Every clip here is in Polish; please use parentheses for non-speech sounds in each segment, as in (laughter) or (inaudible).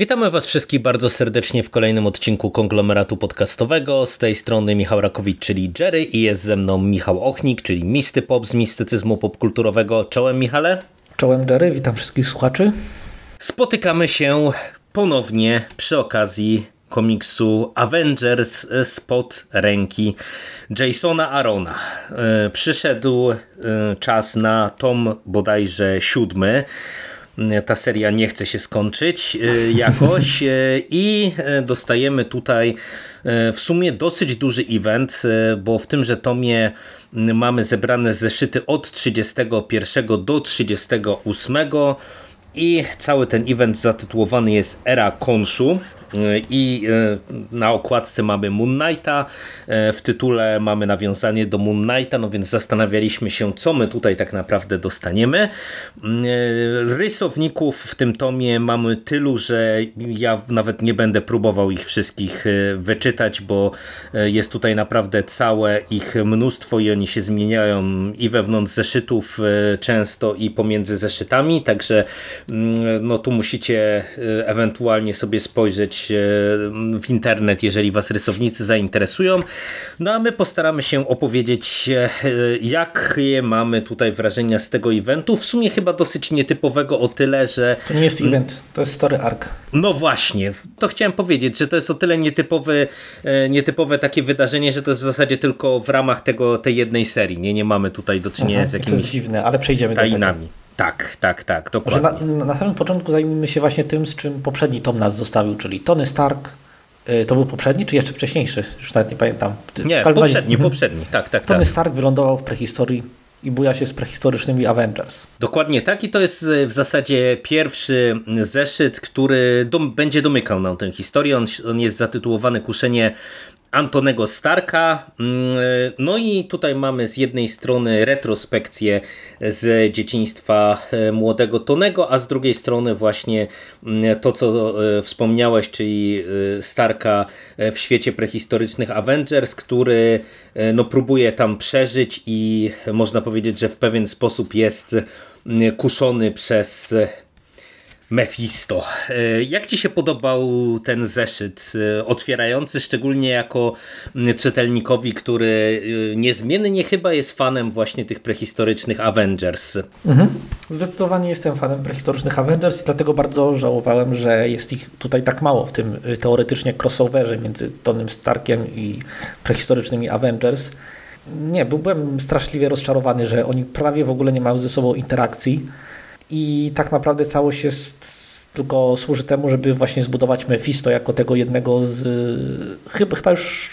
Witamy Was wszystkich bardzo serdecznie w kolejnym odcinku konglomeratu podcastowego. Z tej strony Michał Rakowicz, czyli Jerry, i jest ze mną Michał Ochnik, czyli Misty Pop z mistycyzmu popkulturowego. Czołem, Michale. Czołem, Jerry, witam wszystkich słuchaczy. Spotykamy się ponownie przy okazji komiksu Avengers spod ręki Jasona Arona. E, przyszedł e, czas na tom bodajże siódmy ta seria nie chce się skończyć e, jakoś i dostajemy tutaj w sumie dosyć duży event, bo w tymże tomie mamy zebrane zeszyty od 31 do 38 i cały ten event zatytułowany jest Era Konshu i e, na okładce mamy Moon Knighta, e, w tytule mamy nawiązanie do Moon Knighta, no więc zastanawialiśmy się, co my tutaj tak naprawdę dostaniemy. E, rysowników w tym tomie mamy tylu, że ja nawet nie będę próbował ich wszystkich wyczytać, bo jest tutaj naprawdę całe ich mnóstwo i oni się zmieniają i wewnątrz zeszytów często i pomiędzy zeszytami, także mm, no tu musicie ewentualnie sobie spojrzeć w internet, jeżeli Was rysownicy zainteresują. No a my postaramy się opowiedzieć, e, jakie mamy tutaj wrażenia z tego eventu. W sumie chyba dosyć nietypowego o tyle, że... To nie jest event, to jest story arc. No właśnie, to chciałem powiedzieć, że to jest o tyle nietypowy, e, nietypowe takie wydarzenie, że to jest w zasadzie tylko w ramach tego, tej jednej serii. Nie, nie mamy tutaj do czynienia z jakimiś... To jest dziwne, ale przejdziemy do tego. Tak, tak, tak, dokładnie. Na, na, samym początku zajmijmy się właśnie tym, z czym poprzedni tom nas zostawił, czyli Tony Stark. Y, to był poprzedni, czy jeszcze wcześniejszy? Już nawet nie pamiętam. Nie, poprzedni, razie, mhm. poprzedni, tak, tak. Tony tak. Stark wylądował w prehistorii i buja się z prehistorycznymi Avengers. Dokładnie tak i to jest y, w zasadzie pierwszy zeszyt, który dom, będzie domykał nam tę historię. On, on jest zatytułowany Kuszenie Antonego Starka. Mm, no i tutaj mamy z jednej strony retrospekcję z dzieciństwa e, młodego Tonego, a z drugiej strony właśnie mm, to, co e, wspomniałeś, czyli e, Starka w świecie prehistorycznych Avengers, który no, próbuje tam przeżyć i można powiedzieć, że w pewien sposób jest mm, kuszony przez Mephisto. E, jak Ci się podobał ten zeszyt e, otwierający, szczególnie jako czytelnikowi, który e, niezmiennie chyba jest fanem właśnie tych prehistorycznych Avengers? Mhm. Zdecydowanie jestem fanem prehistorycznych Avengers i dlatego bardzo żałowałem, że jest ich tutaj tak mało w tym teoretycznie crossoverze między Tonym Starkiem i prehistorycznymi Avengers. Nie, byłem straszliwie rozczarowany, że oni prawie w ogóle nie mają ze sobą interakcji i tak naprawdę całość jest tylko służy temu, żeby właśnie zbudować Mephisto jako tego jednego z chyba, chyba już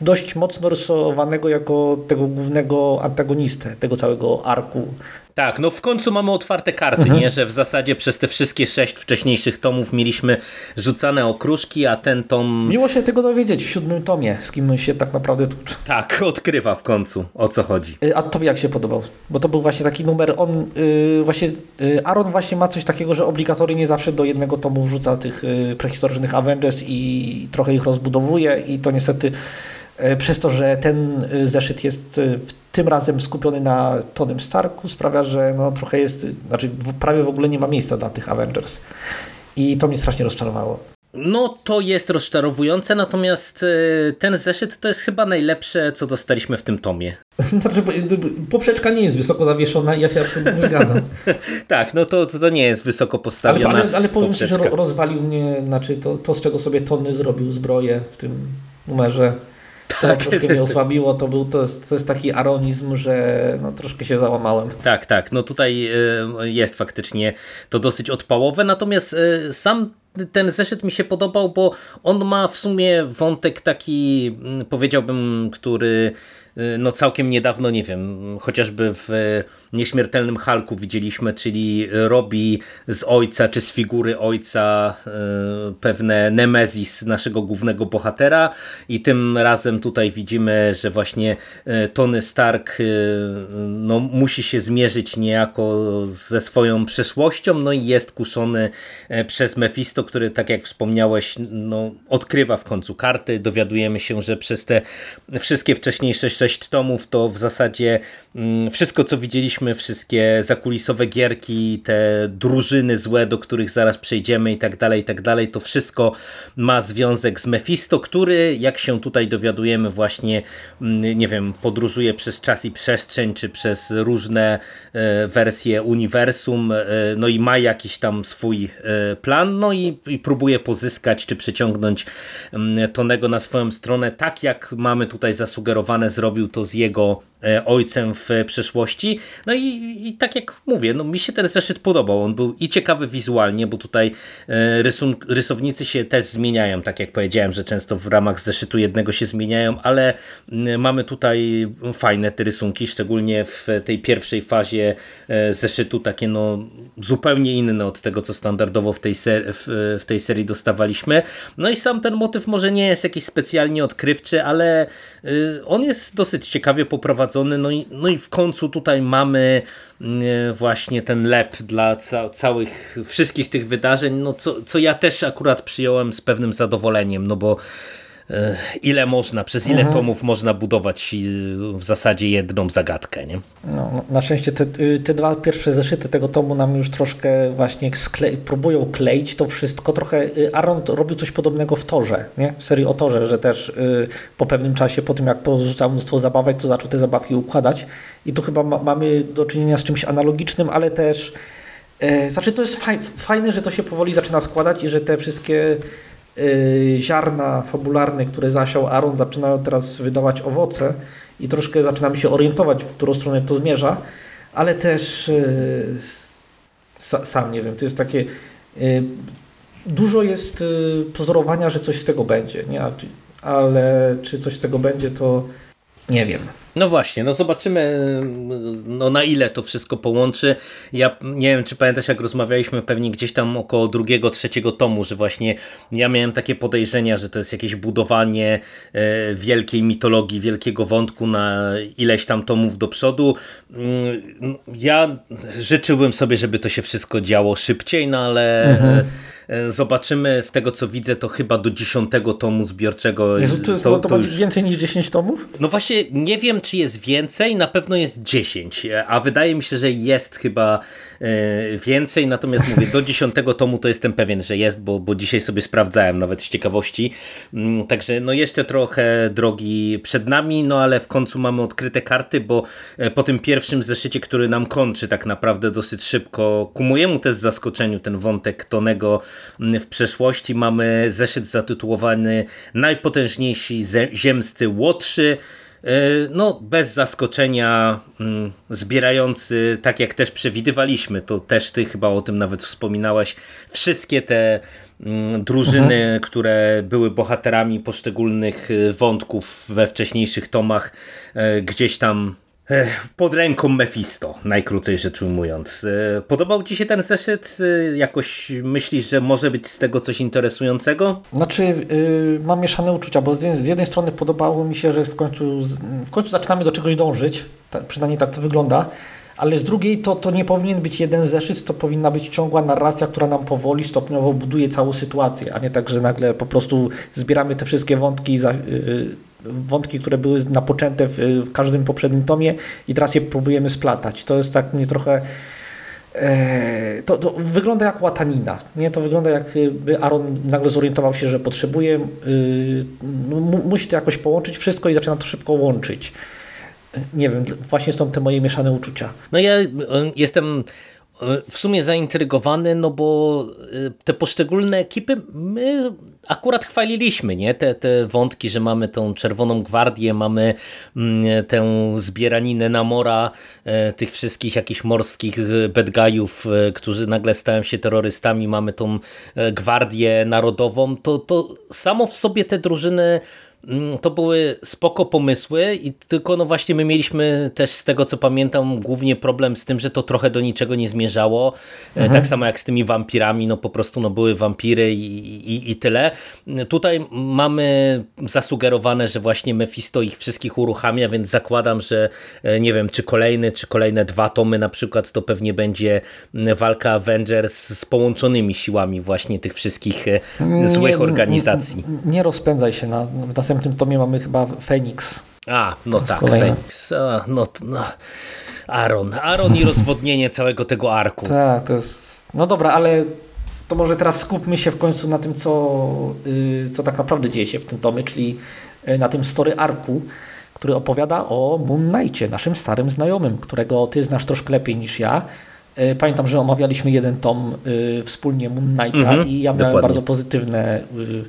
dość mocno rysowanego jako tego głównego antagonistę tego całego arku tak, no w końcu mamy otwarte karty, mhm. nie? Że w zasadzie przez te wszystkie sześć wcześniejszych tomów mieliśmy rzucane okruszki, a ten tom... Miło się tego dowiedzieć w siódmym tomie, z kim się tak naprawdę tu... Tak, odkrywa w końcu, o co chodzi. Y, a tobie jak się podobał? Bo to był właśnie taki numer, on yy, właśnie, yy, Aaron właśnie ma coś takiego, że obligatoryjnie zawsze do jednego tomu wrzuca tych yy, prehistorycznych Avengers i trochę ich rozbudowuje i to niestety przez to, że ten e, zeszyt jest e, tym razem skupiony na Tonym Starku, sprawia, że no trochę jest, znaczy prawie w ogóle nie ma miejsca dla tych Avengers. I to mnie strasznie rozczarowało. No to jest rozczarowujące, natomiast ten zeszyt to jest chyba najlepsze, co dostaliśmy w tym tomie. (laughs) Znaczy, poprzeczka nie jest wysoko zawieszona ja się absolutnie nie zgadzam. (laughs) tak, no to, to nie jest wysoko postawiona Ale, ale, ale powiem poprzeczka. Ci, że rozwalił mnie, znaczy to, to z czego sobie Tony zrobił zbroję w tym numerze tak. Troszkę mnie osłabiło, to, był, to, jest, to jest taki aronizm, że no, troszkę się załamałem. Tak, tak, no tutaj y, jest faktycznie to dosyć odpałowe, natomiast y, sam ten zeszyt mi się podobał, bo on ma w sumie wątek taki, mm, powiedziałbym, który y, no całkiem niedawno, nie wiem, chociażby w nieśmiertelnym Halku widzieliśmy, czyli robi z ojca czy z figury ojca e, pewne nemezis naszego głównego bohatera i tym razem tutaj widzimy, że właśnie e, Tony Stark e, no, musi się zmierzyć niejako ze swoją przeszłością, no i jest kuszony przez Mephisto, który, tak jak wspomniałeś, no, odkrywa w końcu karty. Dowiadujemy się, że przez te wszystkie wcześniejsze sześć tomów to w zasadzie mm, wszystko, co widzieliśmy, wszystkie zakulisowe gierki, te drużyny złe, do których zaraz przejdziemy i tak dalej, i tak dalej, to wszystko ma związek z Mephisto, który, jak się tutaj dowiadujemy, właśnie, mm, nie wiem, podróżuje przez czas i przestrzeń, czy przez różne e, wersje uniwersum, e, no i ma jakiś tam swój e, plan, no i, i próbuje pozyskać, czy przyciągnąć mm, Tonego na swoją stronę, tak jak mamy tutaj zasugerowane, zrobił to z jego ojcem w przeszłości. No i, i, tak jak mówię, no mi się ten zeszyt podobał. On był i ciekawy wizualnie, bo tutaj e, rysun, rysownicy się też zmieniają, tak jak powiedziałem, że często w ramach zeszytu jednego się zmieniają, ale mamy tutaj fajne te rysunki, szczególnie w tej pierwszej fazie e, zeszytu, takie no zupełnie inne od tego, co standardowo w tej, w, w tej serii dostawaliśmy. No i sam ten motyw może nie jest jakiś specjalnie odkrywczy, ale on jest dosyć ciekawie poprowadzony No i, no i w końcu tutaj mamy mm, właśnie ten lep dla ca całych, wszystkich tych wydarzeń, no co, co ja też akurat przyjąłem z pewnym zadowoleniem, no bo E, ile można, przez ile mhm. tomów można budować w zasadzie jedną zagadkę. Nie? No, no na szczęście te, y, te dwa pierwsze zeszyty tego tomu nam już troszkę właśnie próbują kleić to wszystko. Trochę y, Aaron robił coś podobnego w Torze, nie? w serii o Torze, że też y, po pewnym czasie, po tym jak porzucał mnóstwo zabawek, to zaczął te zabawki układać i tu chyba ma, mamy do czynienia z czymś analogicznym, ale też znaczy to jest faj, fajne, że to się powoli zaczyna składać i że te wszystkie ziarna fabularne, które zasiał Aaron, zaczynają teraz wydawać owoce i troszkę zaczynamy się orientować, w którą stronę to zmierza, ale też y, sam nie wiem, to jest takie y, dużo jest pozorowania, że coś z tego będzie, nie? ale czy coś z tego będzie, to nie wiem. No właśnie, no zobaczymy no na ile to wszystko połączy. Ja nie wiem, czy pamiętasz jak rozmawialiśmy pewnie gdzieś tam około drugiego, trzeciego tomu, że właśnie ja miałem takie podejrzenia, że to jest jakieś budowanie e, wielkiej mitologii, wielkiego wątku na ileś tam tomów do przodu. Mm, ja życzyłbym sobie, żeby to się wszystko działo szybciej, no ale... Mhm zobaczymy z tego co widzę to chyba do dziesiątego tomu zbiorczego. Jezu, to jest to, to, to już... więcej niż 10 tomów? No właśnie nie wiem czy jest więcej, na pewno jest 10, e, a wydaje mi się, że jest chyba e, więcej, natomiast mówię do (laughs) dziesiątego tomu to jestem pewien, że jest, bo, bo dzisiaj sobie sprawdzałem nawet z ciekawości. Mm, także no jeszcze trochę drogi przed nami, no ale w końcu mamy odkryte karty, bo po tym pierwszym zeszycie, który nam kończy tak naprawdę dosyć szybko, ku mojemu też zaskoczeniu ten wątek Tonego w przeszłości mamy zeszyt zatytułowany Najpotężniejsi ziemscy łotrzy. E, no, bez zaskoczenia mm, zbierający, tak jak też przewidywaliśmy, to też ty chyba o tym nawet wspominałeś, wszystkie te mm, drużyny, mhm. które były bohaterami poszczególnych e, wątków we wcześniejszych tomach, e, gdzieś tam pod ręką Mephisto, najkrócej rzecz ujmując. E, podobał Ci się ten zeszyt? E, jakoś myślisz, że może być z tego coś interesującego? Znaczy, yy, mam mieszane uczucia, bo z, jednej strony podobało mi się, że w końcu, w końcu zaczynamy do czegoś dążyć, przynajmniej tak to wygląda, ale z drugiej to, to nie powinien być jeden zeszyt, to powinna być ciągła narracja, która nam powoli, stopniowo buduje całą sytuację, a nie tak, że nagle po prostu zbieramy te wszystkie wątki, za, yy, wątki, które były napoczęte w, każdym poprzednim tomie i teraz je próbujemy splatać. To jest tak mnie trochę e, to, to, wygląda jak łatanina. Nie? To wygląda jakby Aaron nagle zorientował się, że potrzebuje, yy, musi to jakoś połączyć wszystko i zaczyna to szybko łączyć. Nie wiem, właśnie są te moje mieszane uczucia. No ja jestem w sumie zaintrygowany, no bo y, te poszczególne ekipy my akurat chwaliliśmy, nie? Te, te wątki, że mamy tą czerwoną gwardię, mamy mm, tę zbieraninę Namora, e, tych wszystkich jakichś morskich bad guyów, e, którzy nagle stają się terrorystami, mamy tą e, gwardię narodową, to, to samo w sobie te drużyny to były spoko pomysły i tylko no właśnie my mieliśmy też z tego co pamiętam głównie problem z tym, że to trochę do niczego nie zmierzało. E, mhm. Tak samo jak z tymi wampirami, no po prostu no były wampiry i, i, i tyle. Tutaj mamy zasugerowane, że właśnie Mephisto ich wszystkich uruchamia, więc zakładam, że e, nie wiem, czy kolejny, czy kolejne dwa tomy na przykład to pewnie będzie walka Avengers z połączonymi siłami właśnie tych wszystkich e, złych organizacji. Nie, nie rozpędzaj się, na, w następnym tomie mamy chyba Phoenix. A, no tak, Phoenix. A, no, no. Aaron. Aaron i rozwodnienie całego tego arku. Tak, to jest... No dobra, ale to może teraz skupmy się w końcu na tym, co, yy, co tak naprawdę dzieje się w tym tomie, czyli yy, na tym story arku, który opowiada o Moon Knightie, naszym starym znajomym, którego ty znasz troszkę lepiej niż ja. Yy, pamiętam, że omawialiśmy jeden tom yy, wspólnie Moon Knighta mm -hmm, i ja miałem dokładnie. bardzo pozytywne yy,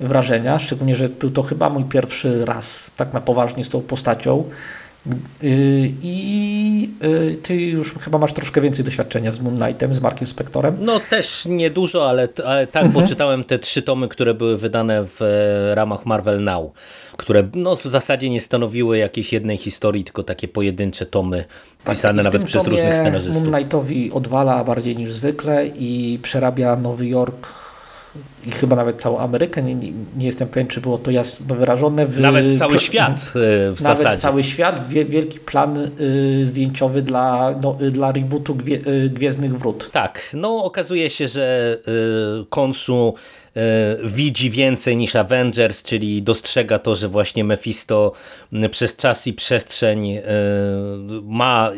wrażenia, szczególnie, że był to chyba mój pierwszy raz tak na poważnie z tą postacią. Y, I y, ty już chyba masz troszkę więcej doświadczenia z Moon Knightem, z Markiem Spectorem. No też niedużo, ale, ale tak, mhm. bo czytałem te trzy tomy, które były wydane w e, ramach Marvel Now, które no, w zasadzie nie stanowiły jakiejś jednej historii, tylko takie pojedyncze tomy tak, pisane nawet przez różnych scenarzystów. Moon Knightowi odwala bardziej niż zwykle i przerabia Nowy Jork i chyba nawet całą Amerykę, nie, nie, jestem pewien, czy było to jasno wyrażone. W, nawet cały świat e, w Nawet zasadzie. cały świat, wielki plan y, zdjęciowy dla, no, y, dla rebootu Gwie, Gwiezdnych Wrót. Tak, no okazuje się, że Konszu E, widzi więcej niż Avengers, czyli dostrzega to, że właśnie Mephisto przez czas i przestrzeń e, ma,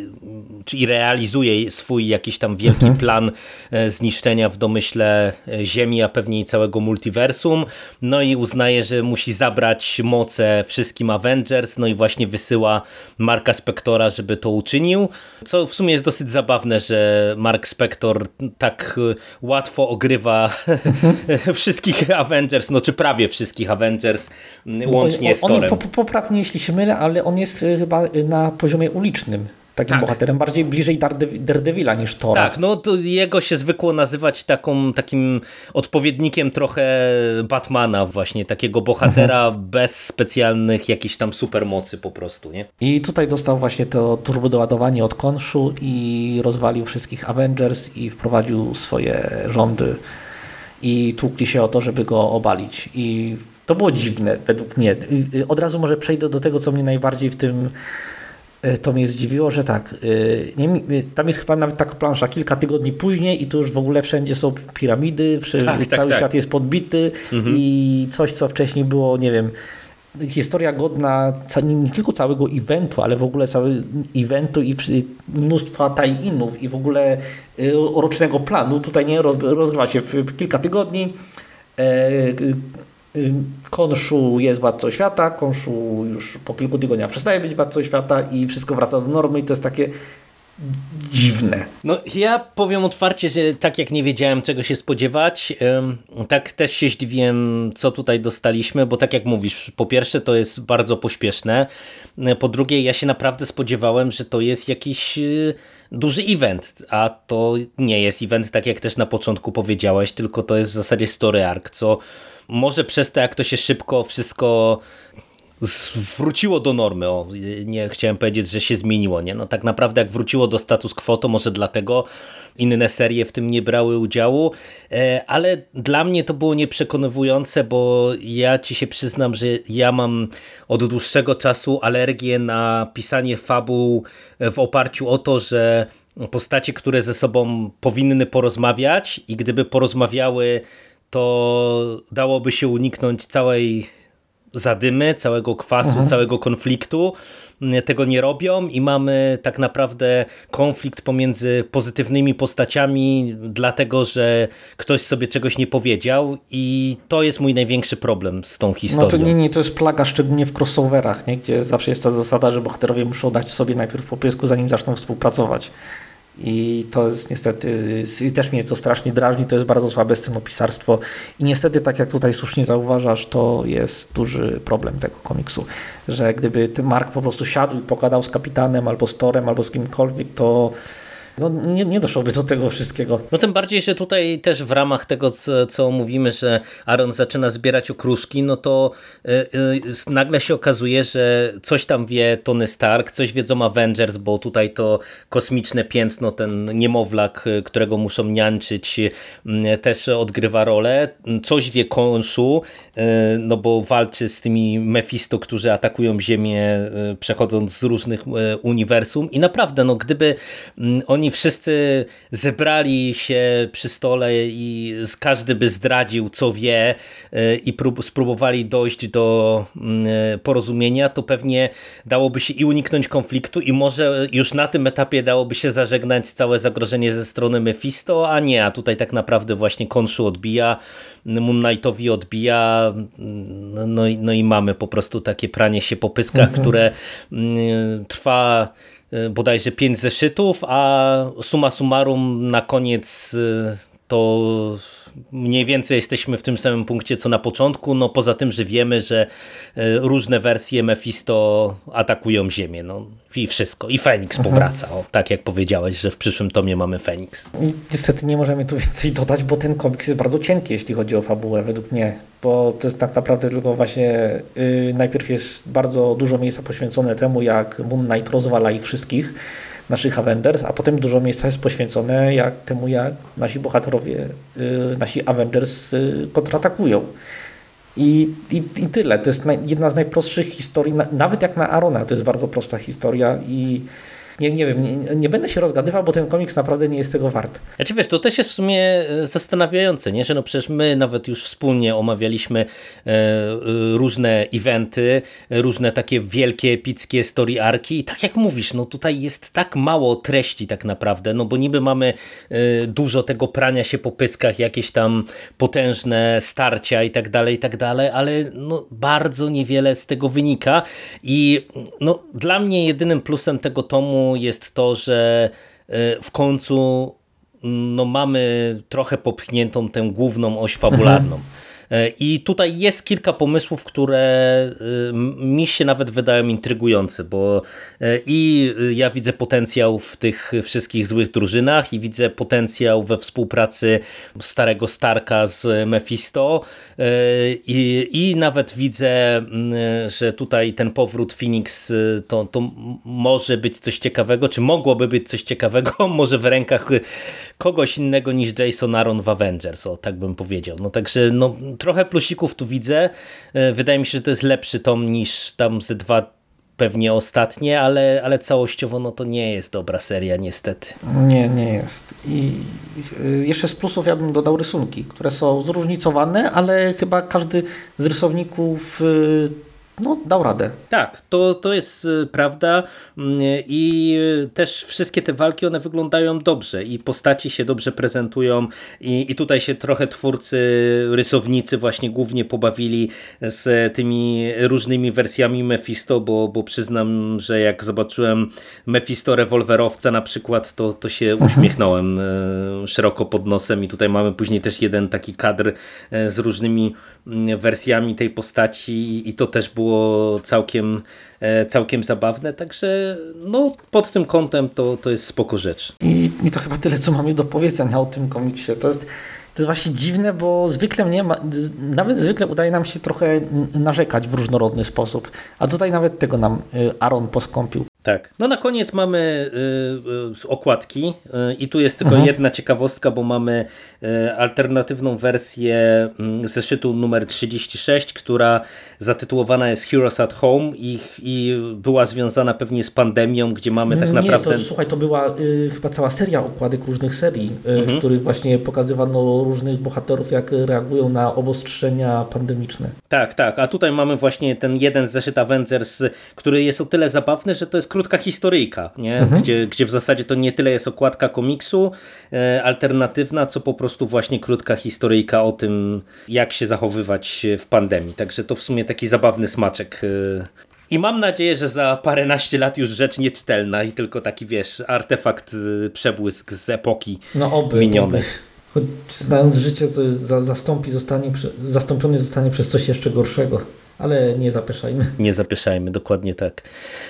czyli realizuje swój jakiś tam wielki mhm. plan e, zniszczenia w domyśle Ziemi, a pewnie i całego multiversum. No i uznaje, że musi zabrać moce wszystkim Avengers, no i właśnie wysyła Marka Spectora, żeby to uczynił. Co w sumie jest dosyć zabawne, że Mark Spector tak łatwo ogrywa mhm. (laughs) (laughs) wszystkich (laughs) Avengers, no czy prawie wszystkich Avengers, łącznie on, z Torem. On, poprawnie, jeśli się mylę, ale on jest y, chyba y, na poziomie ulicznym takim tak. bohaterem, bardziej bliżej Daredevila niż Tora. Tak, no to jego się zwykło nazywać taką, takim odpowiednikiem trochę Batmana właśnie, takiego bohatera mhm. bez specjalnych jakichś tam supermocy po prostu, nie? I tutaj dostał właśnie to turbodoładowanie od Konszu i rozwalił wszystkich Avengers i wprowadził swoje rządy i tłukli się o to, żeby go obalić. I to było dziwne według mnie. Od razu może przejdę do tego, co mnie najbardziej w tym e, to mnie zdziwiło, że tak, e, nie, tam jest chyba nawet taka plansza kilka tygodni później i tu już w ogóle wszędzie są piramidy, tak, tak, cały tak, świat tak. jest podbity mhm. i coś, co wcześniej było, nie wiem, historia godna nie tylko całego eventu, ale w ogóle całego eventu i mnóstwa tie-inów i w ogóle y, rocznego planu. Tutaj nie rozgrywa się w kilka tygodni. E, y, y, Konszu jest władcą świata, Konszu już po kilku tygodniach przestaje być władcą świata i wszystko wraca do normy i to jest takie dziwne. No ja powiem otwarcie, że tak jak nie wiedziałem czego się spodziewać, tak też się zdziwiłem co tutaj dostaliśmy, bo tak jak mówisz, po pierwsze to jest bardzo pośpieszne, po drugie ja się naprawdę spodziewałem, że to jest jakiś y, duży event, a to nie jest event tak jak też na początku powiedziałeś, tylko to jest w zasadzie story arc, co może przez to jak to się szybko wszystko wróciło do normy. O, nie chciałem powiedzieć, że się zmieniło. Nie? No, tak naprawdę jak wróciło do status quo, to może dlatego inne serie w tym nie brały udziału, e, ale dla mnie to było nieprzekonywujące, bo ja ci się przyznam, że ja mam od dłuższego czasu alergię na pisanie fabuł w oparciu o to, że postacie, które ze sobą powinny porozmawiać i gdyby porozmawiały, to dałoby się uniknąć całej zadymy, całego kwasu, mhm. całego konfliktu. Tego nie robią i mamy tak naprawdę konflikt pomiędzy pozytywnymi postaciami, dlatego że ktoś sobie czegoś nie powiedział i to jest mój największy problem z tą historią. No to nie, nie, to jest plaga, szczególnie w crossoverach, nie? gdzie zawsze jest ta zasada, że bohaterowie muszą dać sobie najpierw po piesku, zanim zaczną współpracować. I to jest niestety, też mnie to strasznie drażni, to jest bardzo słabe scenopisarstwo. I niestety, tak jak tutaj słusznie zauważasz, to jest duży problem tego komiksu, że gdyby Mark po prostu siadł i pogadał z kapitanem, albo z Torem, albo z kimkolwiek, to no, nie, nie doszłoby do tego wszystkiego. No tym bardziej, że tutaj też w ramach tego, co, co mówimy, że Aaron zaczyna zbierać okruszki, no to y, y, nagle się okazuje, że coś tam wie Tony Stark, coś wiedzą Avengers, bo tutaj to kosmiczne piętno, ten niemowlak, y, którego muszą niańczyć, y, też odgrywa rolę. Coś wie Konshu, y, no bo walczy z tymi Mephisto, którzy atakują Ziemię, przechodząc z różnych uniwersum i naprawdę, no gdyby mm, oni wszyscy zebrali się przy stole i każdy by zdradził, co wie i spróbowali dojść do mm, porozumienia, to pewnie dałoby się i uniknąć konfliktu i może już na tym etapie dałoby się zażegnać całe zagrożenie ze strony Mephisto, a nie, a tutaj tak naprawdę właśnie Konshu odbija, Moon Knightowi odbija, no, no i mamy po prostu takie pranie się po pyskach, mhm. które mm, trwa bodajże pięć zeszytów, a suma summarum na koniec y, to mniej więcej jesteśmy w tym samym punkcie co na początku, no poza tym, że wiemy, że e, różne wersje Mephisto atakują Ziemię, no i wszystko. I Feniks mhm. powraca, o, tak jak powiedziałeś, że w przyszłym tomie mamy Feniks. Niestety nie możemy tu więcej (laughs) dodać, bo ten komiks jest bardzo cienki, jeśli chodzi o fabułę, według mnie, bo to jest tak naprawdę tylko właśnie yy, najpierw jest bardzo dużo miejsca poświęcone temu, jak Moon Knight rozwala ich wszystkich, naszych Avengers, a potem dużo miejsca jest poświęcone jak, temu, jak nasi bohaterowie, y, nasi Avengers y, kontratakują. I, i, I tyle. To jest jedna z najprostszych historii, nawet jak na Arona, to jest bardzo prosta historia i nie, nie wiem, nie, nie, będę się rozgadywał, bo ten komiks naprawdę nie jest tego wart. Znaczy wiesz, to też jest w sumie e, zastanawiające, nie? że no przecież my nawet już wspólnie omawialiśmy e, e, różne eventy, różne takie wielkie, epickie story arki i tak jak mówisz, no tutaj jest tak mało treści tak naprawdę, no bo niby mamy dużo tego prania się po pyskach, jakieś tam potężne starcia i tak dalej, i tak dalej, ale no bardzo niewiele z tego wynika i no dla mnie jedynym plusem tego tomu jest to, że e, w końcu no, mamy trochę popchniętą tę główną oś fabularną. E, I tutaj jest kilka pomysłów, które y, mi się nawet wydają intrygujące, bo e, i ja widzę potencjał w tych wszystkich złych drużynach i widzę potencjał we współpracy starego Starka z Mephisto e, i, i nawet widzę, mm, że tutaj ten powrót Phoenix y, to, to może być coś ciekawego, czy mogłoby być coś ciekawego, (laughs) może w rękach kogoś innego niż Jason Aaron w Avengers, o tak bym powiedział. No także no, trochę plusików tu widzę. E, wydaje mi się, że to jest lepszy tom niż tam ze dwa pewnie ostatnie, ale, ale całościowo no to nie jest dobra seria niestety. Nie, nie jest. I jeszcze z plusów ja bym dodał rysunki, które są zróżnicowane, ale chyba każdy z rysowników y, no, dał radę. Tak, to, to jest y, prawda mm, i też wszystkie te walki, one wyglądają dobrze i postaci się dobrze prezentują i, i tutaj się trochę twórcy, rysownicy właśnie głównie pobawili z tymi różnymi wersjami Mephisto, bo, bo przyznam, że jak zobaczyłem Mephisto rewolwerowca na przykład, to, to się (laughs) uśmiechnąłem e, szeroko pod nosem i tutaj mamy później też jeden taki kadr z różnymi wersjami tej postaci i to też było całkiem, e, całkiem zabawne, także no, pod tym kątem to, to jest spoko rzecz. I, I to chyba tyle, co mamy do powiedzenia o tym komiksie. To jest to jest właśnie dziwne, bo zwykle mnie, nawet zwykle udaje nam się trochę narzekać w różnorodny sposób, a tutaj nawet tego nam y, Aaron poskąpił. Tak. No na koniec mamy y, y, okładki y, i tu jest tylko mhm. jedna ciekawostka, bo mamy y, alternatywną wersję y, zeszytu numer 36, która zatytułowana jest Heroes at Home i, i była związana pewnie z pandemią, gdzie mamy tak naprawdę... Nie, to, słuchaj, to była y, chyba cała seria okładek różnych serii, mhm. w których właśnie pokazywano różnych bohaterów, jak reagują na obostrzenia pandemiczne. Tak, tak, a tutaj mamy właśnie ten jeden zeszyt Avengers, który jest o tyle zabawny, że to jest krótka historyjka, nie? Mhm. Gdzie, gdzie w zasadzie to nie tyle jest okładka komiksu e, alternatywna, co po prostu właśnie krótka historyjka o tym, jak się zachowywać w pandemii. Także to w sumie taki zabawny smaczek. E. I mam nadzieję, że za paręnaście lat już rzecz nieczytelna i tylko taki, wiesz, artefakt, e, przebłysk z epoki no oby, minionej. Oby. Choć znając życie, to za, zastąpi zostanie, zastąpiony zostanie przez coś jeszcze gorszego. Ale nie zapeszajmy. Nie zapeszajmy, dokładnie tak.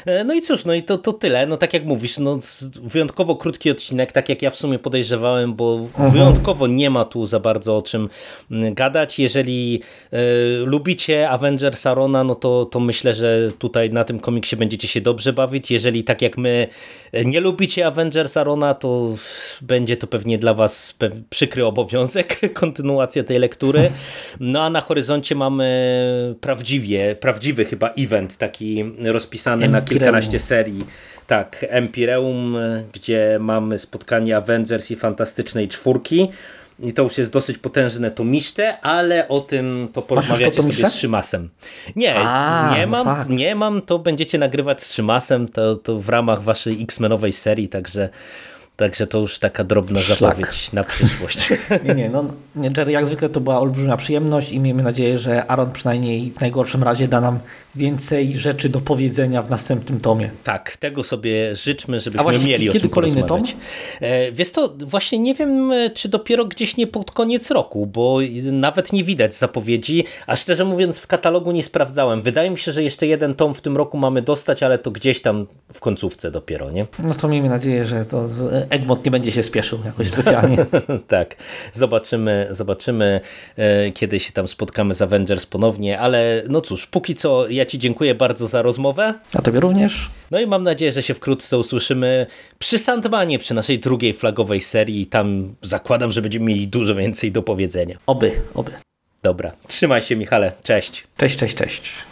E, no i cóż, no i to, to tyle. No tak jak mówisz, no wyjątkowo krótki odcinek, tak jak ja w sumie podejrzewałem, bo mhm. wyjątkowo nie ma tu za bardzo o czym mm, gadać. Jeżeli e, lubicie Avengers Arona, no to, to myślę, że tutaj na tym komiksie będziecie się dobrze bawić. Jeżeli tak jak my e, nie lubicie Avengers Arona, to będzie to pewnie dla was przykry obowiązek, (laughs) kontynuacja tej lektury. No a na horyzoncie mamy prawdziwie prawdziwie, prawdziwy chyba event taki rozpisany Empireum. na kilkanaście serii. Tak, Empireum, gdzie mamy spotkanie Avengers i Fantastycznej Czwórki. I to już jest dosyć potężne tomiszcze, ale o tym to porozmawiacie sobie z Szymasem. Nie, A, nie mam, no nie mam, to będziecie nagrywać z Szymasem, to, to w ramach waszej X-Menowej serii, także Także to już taka drobna Szlak. zapowiedź na przyszłość. (laughs) nie, nie, no Jerry jak zwykle to była olbrzymia przyjemność i miejmy nadzieję, że Aaron przynajmniej w najgorszym razie da nam więcej rzeczy do powiedzenia w następnym tomie. Tak, tego sobie życzmy, żebyśmy A mieli o kiedy kolejny tom? E, wiesz to, właśnie nie wiem, e, czy dopiero gdzieś nie pod koniec roku, bo nawet nie widać zapowiedzi, a szczerze mówiąc w katalogu nie sprawdzałem. Wydaje mi się, że jeszcze jeden tom w tym roku mamy dostać, ale to gdzieś tam w końcówce dopiero, nie? No to miejmy nadzieję, że to Egmont nie będzie się spieszył jakoś (laughs) specjalnie. tak, zobaczymy, zobaczymy, e, kiedy się tam spotkamy z Avengers ponownie, ale no cóż, póki co ja Ci dziękuję bardzo za rozmowę. A Tobie również. No i mam nadzieję, że się wkrótce usłyszymy przy Sandmanie, przy naszej drugiej flagowej serii. Tam zakładam, że będziemy mieli dużo więcej do powiedzenia. Oby, oby. Dobra, trzymaj się Michale, cześć. Cześć, cześć, cześć.